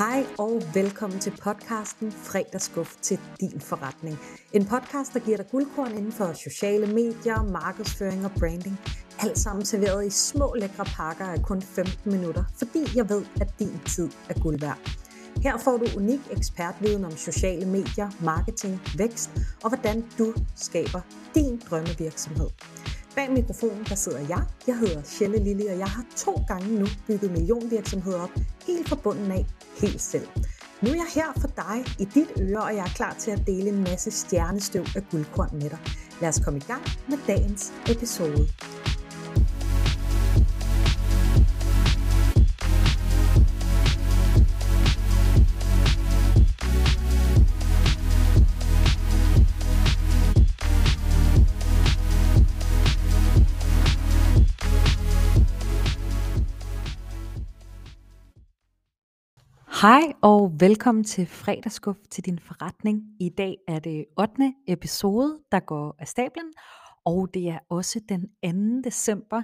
Hej og velkommen til podcasten Fredagskuff til din forretning. En podcast, der giver dig guldkorn inden for sociale medier, markedsføring og branding. Alt sammen serveret i små lækre pakker af kun 15 minutter, fordi jeg ved, at din tid er guld værd. Her får du unik ekspertviden om sociale medier, marketing, vækst og hvordan du skaber din drømmevirksomhed. Bag mikrofonen der sidder jeg. Jeg hedder Shelle Lille, og jeg har to gange nu bygget millionvirksomheder op, helt fra bunden af, helt selv. Nu er jeg her for dig i dit øre, og jeg er klar til at dele en masse stjernestøv af guldkorn med dig. Lad os komme i gang med dagens episode. Hej og velkommen til fredagsskuff til din forretning. I dag er det 8. episode, der går af stablen, og det er også den 2. december.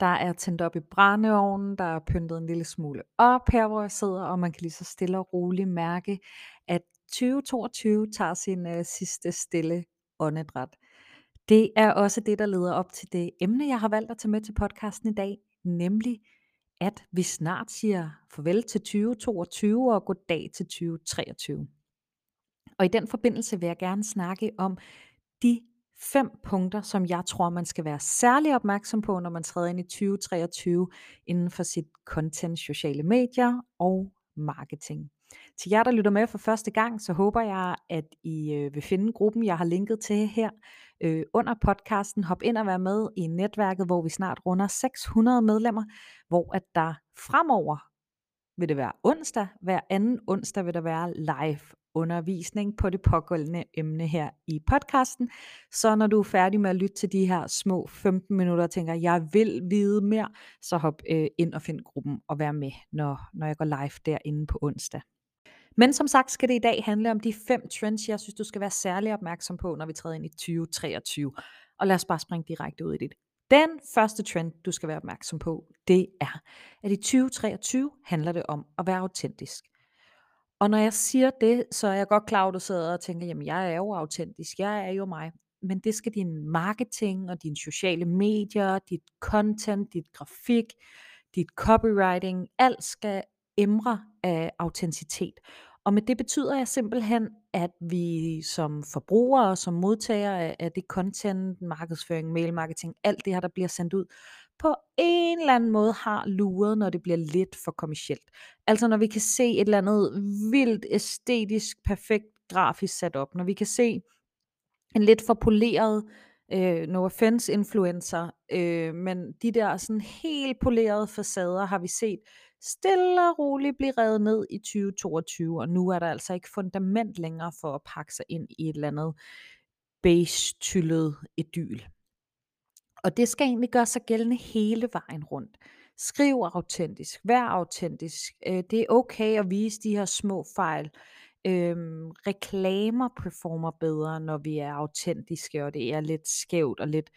Der er tændt op i brændeovnen, der er pyntet en lille smule op her, hvor jeg sidder, og man kan lige så stille og roligt mærke, at 2022 tager sin uh, sidste stille åndedræt. Det er også det, der leder op til det emne, jeg har valgt at tage med til podcasten i dag, nemlig at vi snart siger farvel til 2022 og goddag til 2023. Og i den forbindelse vil jeg gerne snakke om de fem punkter, som jeg tror, man skal være særlig opmærksom på, når man træder ind i 2023 inden for sit content, sociale medier og marketing. Til jer, der lytter med for første gang, så håber jeg, at I øh, vil finde gruppen, jeg har linket til her øh, under podcasten. Hop ind og vær med i netværket, hvor vi snart runder 600 medlemmer, hvor at der fremover vil det være onsdag. Hver anden onsdag vil der være live undervisning på det pågående emne her i podcasten. Så når du er færdig med at lytte til de her små 15 minutter og tænker, jeg vil vide mere, så hop øh, ind og find gruppen og vær med, når, når jeg går live derinde på onsdag. Men som sagt skal det i dag handle om de fem trends, jeg synes, du skal være særlig opmærksom på, når vi træder ind i 2023. Og lad os bare springe direkte ud i det. Den første trend, du skal være opmærksom på, det er, at i 2023 handler det om at være autentisk. Og når jeg siger det, så er jeg godt klar, at du sidder og tænker, jamen jeg er jo autentisk, jeg er jo mig. Men det skal din marketing og dine sociale medier, dit content, dit grafik, dit copywriting, alt skal emre af autenticitet. Og med det betyder jeg simpelthen, at vi som forbrugere og som modtagere af det content, markedsføring, mail marketing, alt det her, der bliver sendt ud, på en eller anden måde har luret, når det bliver lidt for kommercielt. Altså når vi kan se et eller andet vildt æstetisk, perfekt grafisk sat op, når vi kan se en lidt for poleret øh, no offense influencer, øh, men de der sådan helt polerede facader har vi set stille og roligt blive revet ned i 2022, og nu er der altså ikke fundament længere for at pakke sig ind i et eller andet beige-tyllet idyl. Og det skal egentlig gøre sig gældende hele vejen rundt. Skriv autentisk, vær autentisk. Øh, det er okay at vise de her små fejl. Øhm, reklamer performer bedre, når vi er autentiske, og det er lidt skævt og lidt,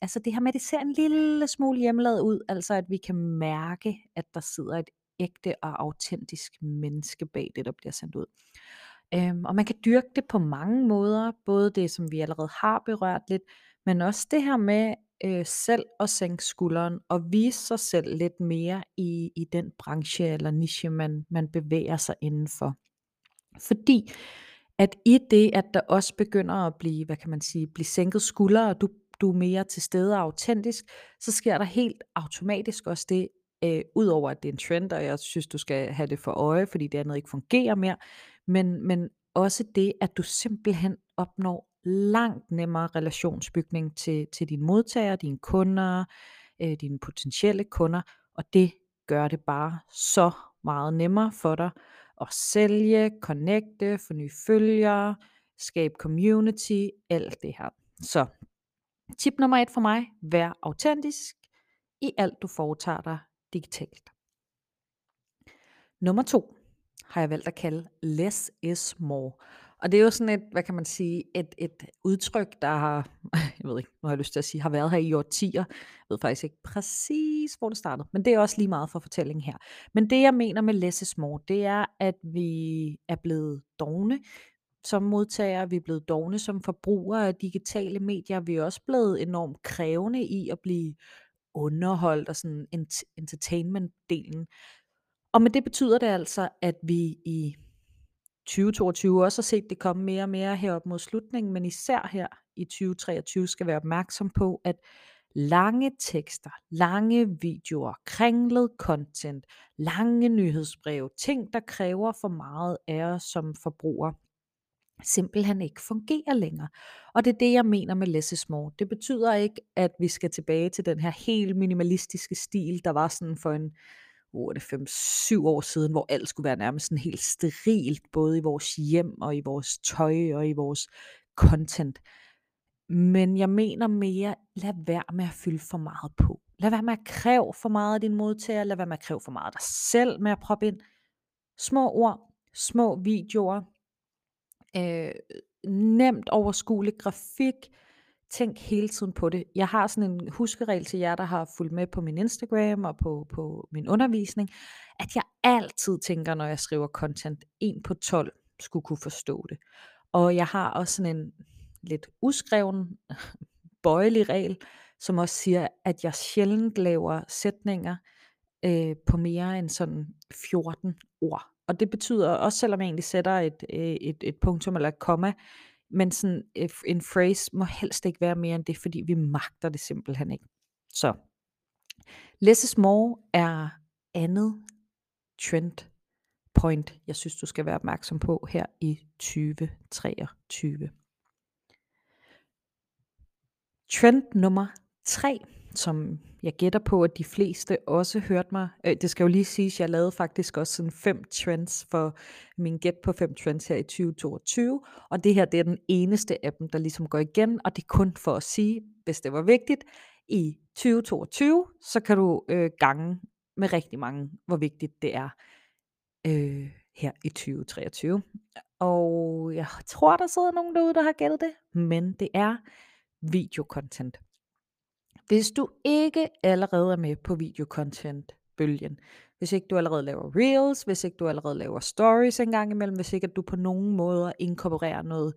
altså det her med, det ser en lille smule hjemmelavet ud, altså at vi kan mærke, at der sidder et ægte og autentisk menneske bag det, der bliver sendt ud. Øhm, og man kan dyrke det på mange måder, både det, som vi allerede har berørt lidt, men også det her med øh, selv at sænke skulderen og vise sig selv lidt mere i, i den branche eller niche, man, man bevæger sig indenfor. Fordi at i det, at der også begynder at blive, hvad kan man sige, blive sænket skuldre, og du, du er mere til stede og autentisk, så sker der helt automatisk også det, øh, udover at det er en trend, og jeg synes, du skal have det for øje, fordi det andet ikke fungerer mere, men, men også det, at du simpelthen opnår langt nemmere relationsbygning til, til dine modtagere, dine kunder, øh, dine potentielle kunder, og det gør det bare så meget nemmere for dig at sælge, connecte, få nye følgere, skabe community, alt det her. Så tip nummer et for mig, vær autentisk i alt du foretager dig digitalt. Nummer to har jeg valgt at kalde less is more. Og det er jo sådan et, hvad kan man sige, et, et udtryk, der har, jeg ved ikke, nu har jeg lyst til at sige, har været her i årtier. Jeg ved faktisk ikke præcis, hvor det startede, men det er også lige meget for fortællingen her. Men det, jeg mener med less is more, det er, at vi er blevet dogne som modtagere, vi er blevet dogne som forbrugere af digitale medier, vi er også blevet enormt krævende i at blive underholdt og sådan entertainment-delen. Og med det betyder det altså, at vi i 2022 også har set det komme mere og mere herop mod slutningen, men især her i 2023 skal være opmærksom på, at lange tekster, lange videoer, kringlet content, lange nyhedsbreve, ting der kræver for meget af os som forbrugere, simpelthen ikke fungerer længere. Og det er det, jeg mener med less is more. Det betyder ikke, at vi skal tilbage til den her helt minimalistiske stil, der var sådan for en hvor det 5-7 år siden, hvor alt skulle være nærmest sådan helt sterilt, både i vores hjem og i vores tøj og i vores content. Men jeg mener mere, lad være med at fylde for meget på. Lad være med at kræve for meget af din modtager. Lad være med at kræve for meget af dig selv med at proppe ind. Små ord, små videoer, øh, nemt overskuelig grafik, tænk hele tiden på det. Jeg har sådan en huskeregel til jer, der har fulgt med på min Instagram og på, på min undervisning, at jeg altid tænker, når jeg skriver content, 1 på 12 skulle kunne forstå det. Og jeg har også sådan en lidt uskreven, bøjelig regel, som også siger, at jeg sjældent laver sætninger øh, på mere end sådan 14 ord. Og det betyder også, selvom jeg egentlig sætter et, øh, et, et punktum eller et komma, men sådan øh, en phrase må helst ikke være mere end det, fordi vi magter det simpelthen ikke. Så less is more er andet trend point, jeg synes, du skal være opmærksom på her i 2023. Trend nummer 3 som jeg gætter på, at de fleste også hørte mig. Øh, det skal jo lige siges, at jeg lavede faktisk også sådan fem trends for min gæt på fem trends her i 2022. Og det her, det er den eneste af dem, der ligesom går igen, og det er kun for at sige, hvis det var vigtigt, i 2022, så kan du øh, gange med rigtig mange, hvor vigtigt det er øh, her i 2023. Og jeg tror, der sidder nogen derude, der har gættet det, men det er videokontent. Hvis du ikke allerede er med på videocontent-bølgen, hvis ikke du allerede laver reels, hvis ikke du allerede laver stories en gang imellem, hvis ikke at du på nogen måde inkorporerer noget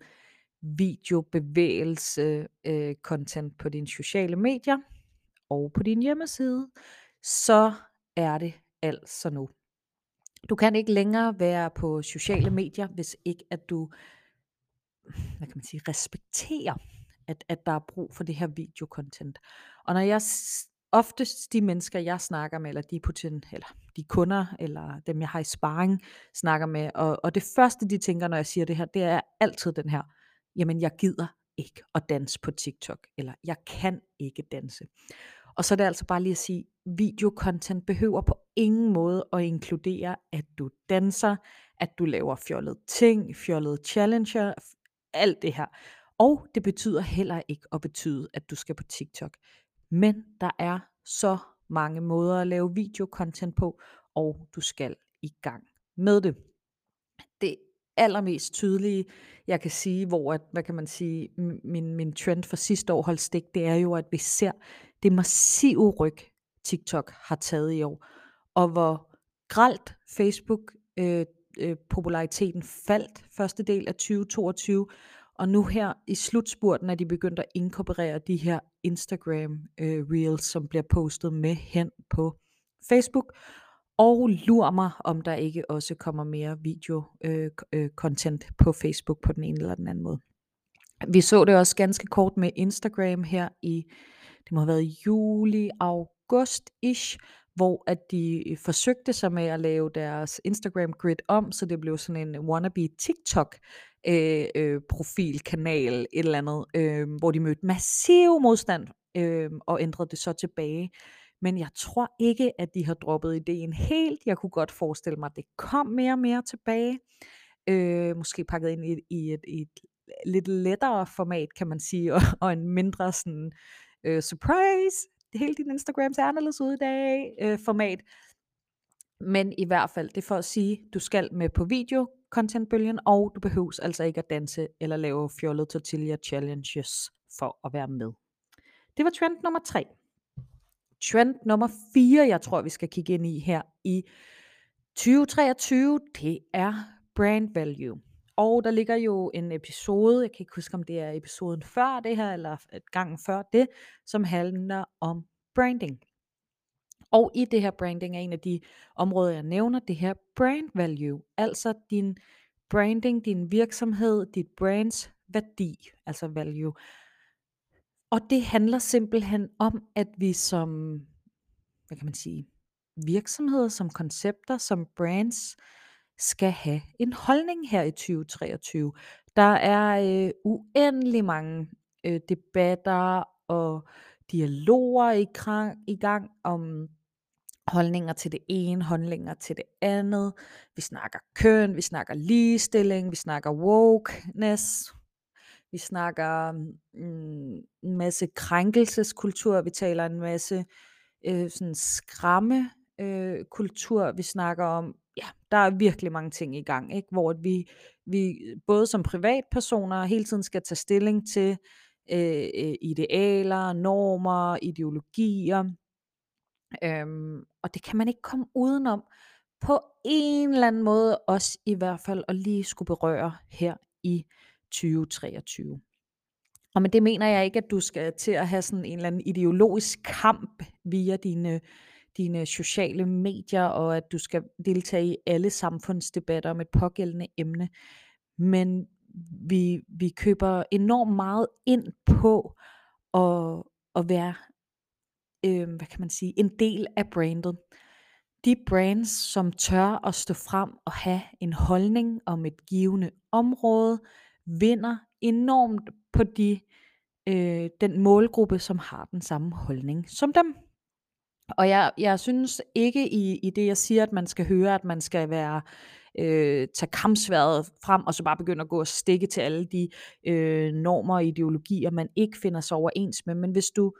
videobevægelse øh, content på dine sociale medier og på din hjemmeside, så er det altså nu. Du kan ikke længere være på sociale medier, hvis ikke at du hvad kan man sige, respekterer at, at der er brug for det her videokontent. Og når jeg oftest de mennesker, jeg snakker med, eller de, poten, eller de kunder, eller dem, jeg har i sparring, snakker med, og, og det første, de tænker, når jeg siger det her, det er altid den her, jamen jeg gider ikke at danse på TikTok, eller jeg kan ikke danse. Og så er det altså bare lige at sige, videokontent behøver på ingen måde at inkludere, at du danser, at du laver fjollede ting, fjollede challenger, alt det her. Og det betyder heller ikke at betyde, at du skal på TikTok. Men der er så mange måder at lave videokontent på, og du skal i gang med det. Det allermest tydelige, jeg kan sige, hvor at, hvad kan man sige, min, min trend for sidste år holdt stik, det er jo, at vi ser det massive ryg, TikTok har taget i år, og hvor gralt Facebook øh, øh, populariteten faldt første del af 2022, og nu her i slutspurten er de begyndt at inkorporere de her Instagram øh, reels, som bliver postet med hen på Facebook. Og lur mig, om der ikke også kommer mere video øh, øh, content på Facebook på den ene eller den anden måde. Vi så det også ganske kort med Instagram her i, det må have været juli, august-ish, hvor at de øh, forsøgte sig med at lave deres Instagram grid om, så det blev sådan en wannabe TikTok øh, øh, profil, kanal, et eller andet, øh, hvor de mødte massiv modstand øh, og ændrede det så tilbage. Men jeg tror ikke, at de har droppet ideen helt. Jeg kunne godt forestille mig, at det kom mere og mere tilbage. Øh, måske pakket ind i, i, et, i et lidt lettere format, kan man sige, og, og en mindre sådan øh, surprise. Hele din Instagram ser anderledes ud i dag øh, format. Men i hvert fald, det er for at sige, du skal med på video contentbølgen, og du behøves altså ikke at danse eller lave fjollet tortilla challenges for at være med. Det var trend nummer tre. Trend nummer 4, jeg tror, vi skal kigge ind i her i 2023, det er brand value. Og der ligger jo en episode, jeg kan ikke huske, om det er episoden før det her, eller gangen gang før det, som handler om branding. Og i det her branding er en af de områder, jeg nævner, det her brand value. Altså din branding, din virksomhed, dit brands værdi, altså value. Og det handler simpelthen om, at vi som, hvad kan man sige, virksomheder, som koncepter, som brands, skal have en holdning her i 2023. Der er øh, uendelig mange øh, debatter og dialoger i, gang, i gang om holdninger til det ene, holdninger til det andet. Vi snakker køn, vi snakker ligestilling, vi snakker wokeness, vi snakker mm, en masse krænkelseskultur, vi taler en masse øh, sådan skræmme øh, kultur, vi snakker om. Ja, der er virkelig mange ting i gang, ikke? hvor vi, vi både som privatpersoner hele tiden skal tage stilling til øh, øh idealer, normer, ideologier. Øhm, og det kan man ikke komme udenom på en eller anden måde, også i hvert fald at lige skulle berøre her i 2023. Og med det mener jeg ikke, at du skal til at have sådan en eller anden ideologisk kamp via dine, dine sociale medier, og at du skal deltage i alle samfundsdebatter om et pågældende emne. Men vi, vi køber enormt meget ind på at, at være, øh, hvad kan man sige, en del af brandet. De brands, som tør at stå frem og have en holdning om et givende område, vinder enormt på de, øh, den målgruppe, som har den samme holdning som dem. Og jeg, jeg synes ikke i, i det, jeg siger, at man skal høre, at man skal være øh, tage kampsværet frem, og så bare begynde at gå og stikke til alle de øh, normer og ideologier, man ikke finder sig overens med. Men hvis du,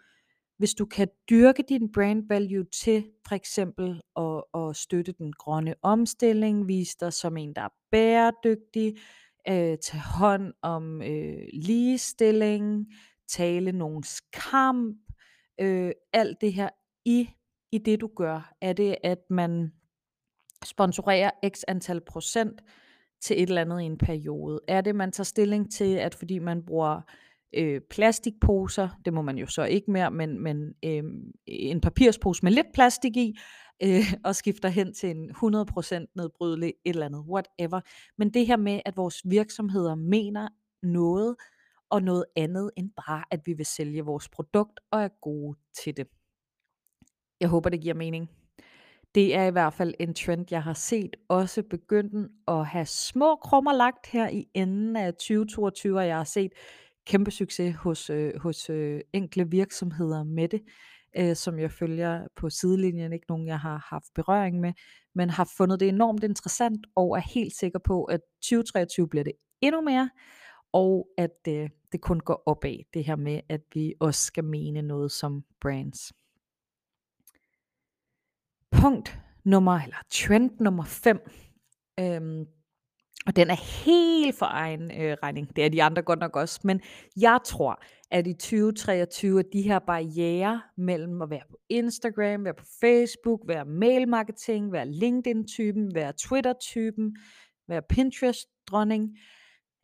hvis du kan dyrke din brand value til for eksempel at, at støtte den grønne omstilling, vise dig som en, der er bæredygtig, øh, tage hånd om øh, ligestilling, tale nogens kamp, øh, alt det her i, i det du gør. Er det, at man sponsorerer x antal procent til et eller andet i en periode? Er det, man tager stilling til, at fordi man bruger øh, plastikposer, det må man jo så ikke mere, men, men øh, en papirspose med lidt plastik i, øh, og skifter hen til en 100% nedbrydelig et eller andet, whatever. Men det her med, at vores virksomheder mener noget, og noget andet end bare, at vi vil sælge vores produkt og er gode til det. Jeg håber, det giver mening. Det er i hvert fald en trend, jeg har set også begynde at have små krummer lagt her i enden af 2022, og jeg har set kæmpe succes hos, øh, hos øh, enkle virksomheder med det øh, som jeg følger på sidelinjen, ikke nogen jeg har haft berøring med, men har fundet det enormt interessant og er helt sikker på, at 2023 bliver det endnu mere, og at øh, det kun går opad, det her med, at vi også skal mene noget som brands. Punkt nummer, eller trend nummer 5, øhm, og den er helt for egen øh, regning. Det er de andre godt nok også. Men jeg tror, at i 2023, at de her barriere mellem at være på Instagram, være på Facebook, være mailmarketing, være LinkedIn-typen, være Twitter-typen, være Pinterest-dronning,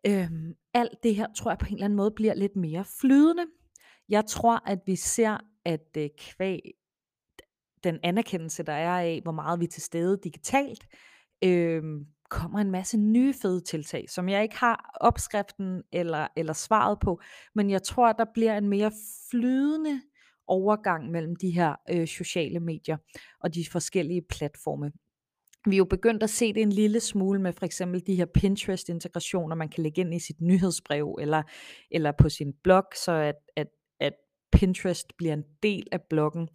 øh, alt det her tror jeg på en eller anden måde bliver lidt mere flydende. Jeg tror, at vi ser, at øh, kvæg den anerkendelse, der er af, hvor meget vi er til stede digitalt, øh, kommer en masse nye fede tiltag, som jeg ikke har opskriften eller, eller svaret på, men jeg tror, at der bliver en mere flydende overgang mellem de her øh, sociale medier og de forskellige platforme. Vi er jo begyndt at se det en lille smule med for eksempel de her Pinterest-integrationer, man kan lægge ind i sit nyhedsbrev eller, eller på sin blog, så at, at, at Pinterest bliver en del af bloggen.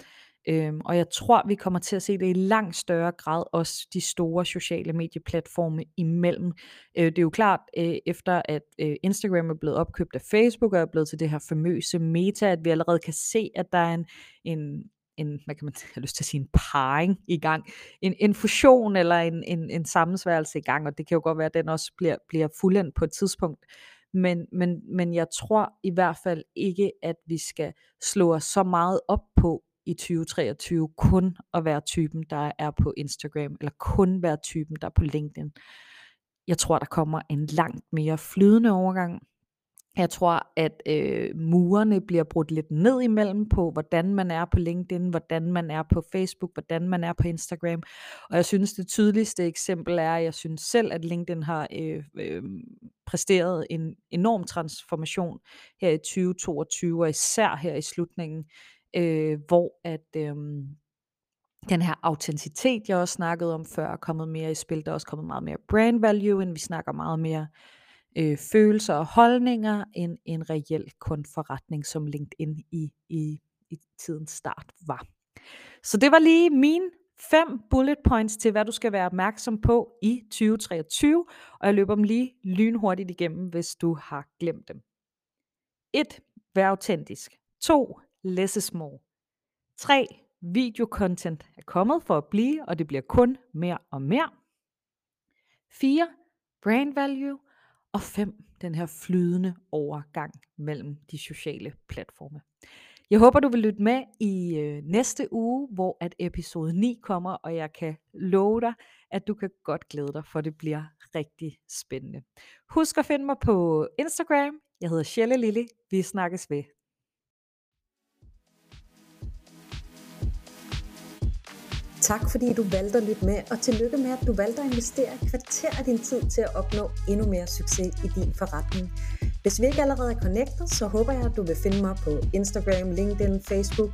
Øhm, og jeg tror, vi kommer til at se det i langt større grad, også de store sociale medieplatforme imellem. Øh, det er jo klart, øh, efter at øh, Instagram er blevet opkøbt af Facebook, og er blevet til det her famøse meta, at vi allerede kan se, at der er en, en, en hvad kan man have lyst til at sige, en parring i gang, en, en fusion eller en, en, en sammensværelse i gang, og det kan jo godt være, at den også bliver, bliver fuldendt på et tidspunkt. Men, men, men jeg tror i hvert fald ikke, at vi skal slå os så meget op på i 2023 kun at være typen, der er på Instagram, eller kun være typen, der er på LinkedIn. Jeg tror, der kommer en langt mere flydende overgang. Jeg tror, at øh, murene bliver brudt lidt ned imellem på, hvordan man er på LinkedIn, hvordan man er på Facebook, hvordan man er på Instagram. Og jeg synes, det tydeligste eksempel er, at jeg synes selv, at LinkedIn har øh, øh, præsteret en enorm transformation her i 2022, og især her i slutningen, øh, hvor at... Øh, den her autenticitet, jeg også snakkede om før, er kommet mere i spil. Der er også kommet meget mere brand value, end vi snakker meget mere øh, følelser og holdninger, end en reel kun forretning, som LinkedIn i, i, i tidens start var. Så det var lige mine fem bullet points til, hvad du skal være opmærksom på i 2023, og jeg løber dem lige lynhurtigt igennem, hvis du har glemt dem. 1. Vær autentisk. 2. Less is more. 3. Videocontent er kommet for at blive, og det bliver kun mere og mere. 4. Brand value. Og 5. Den her flydende overgang mellem de sociale platforme. Jeg håber, du vil lytte med i øh, næste uge, hvor at episode 9 kommer, og jeg kan love dig, at du kan godt glæde dig, for det bliver rigtig spændende. Husk at finde mig på Instagram. Jeg hedder Shelle Lille. Vi snakkes ved. Tak fordi du valgte at lytte med, og tillykke med, at du valgte at investere et kvarter af din tid til at opnå endnu mere succes i din forretning. Hvis vi ikke allerede er connected, så håber jeg, at du vil finde mig på Instagram, LinkedIn, Facebook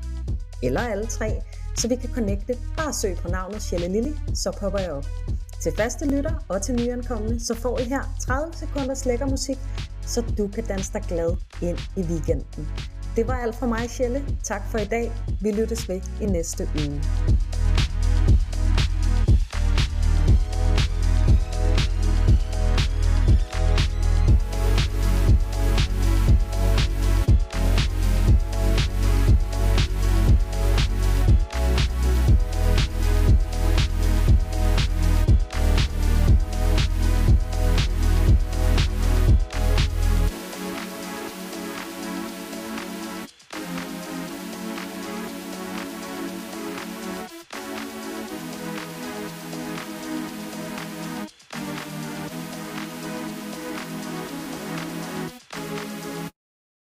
eller alle tre, så vi kan connecte. Bare søg på navnet Shelle Lilly, så popper jeg op. Til faste lytter og til nyankomne, så får I her 30 sekunders lækker musik, så du kan danse dig glad ind i weekenden. Det var alt fra mig, Shelle. Tak for i dag. Vi lyttes ved i næste uge.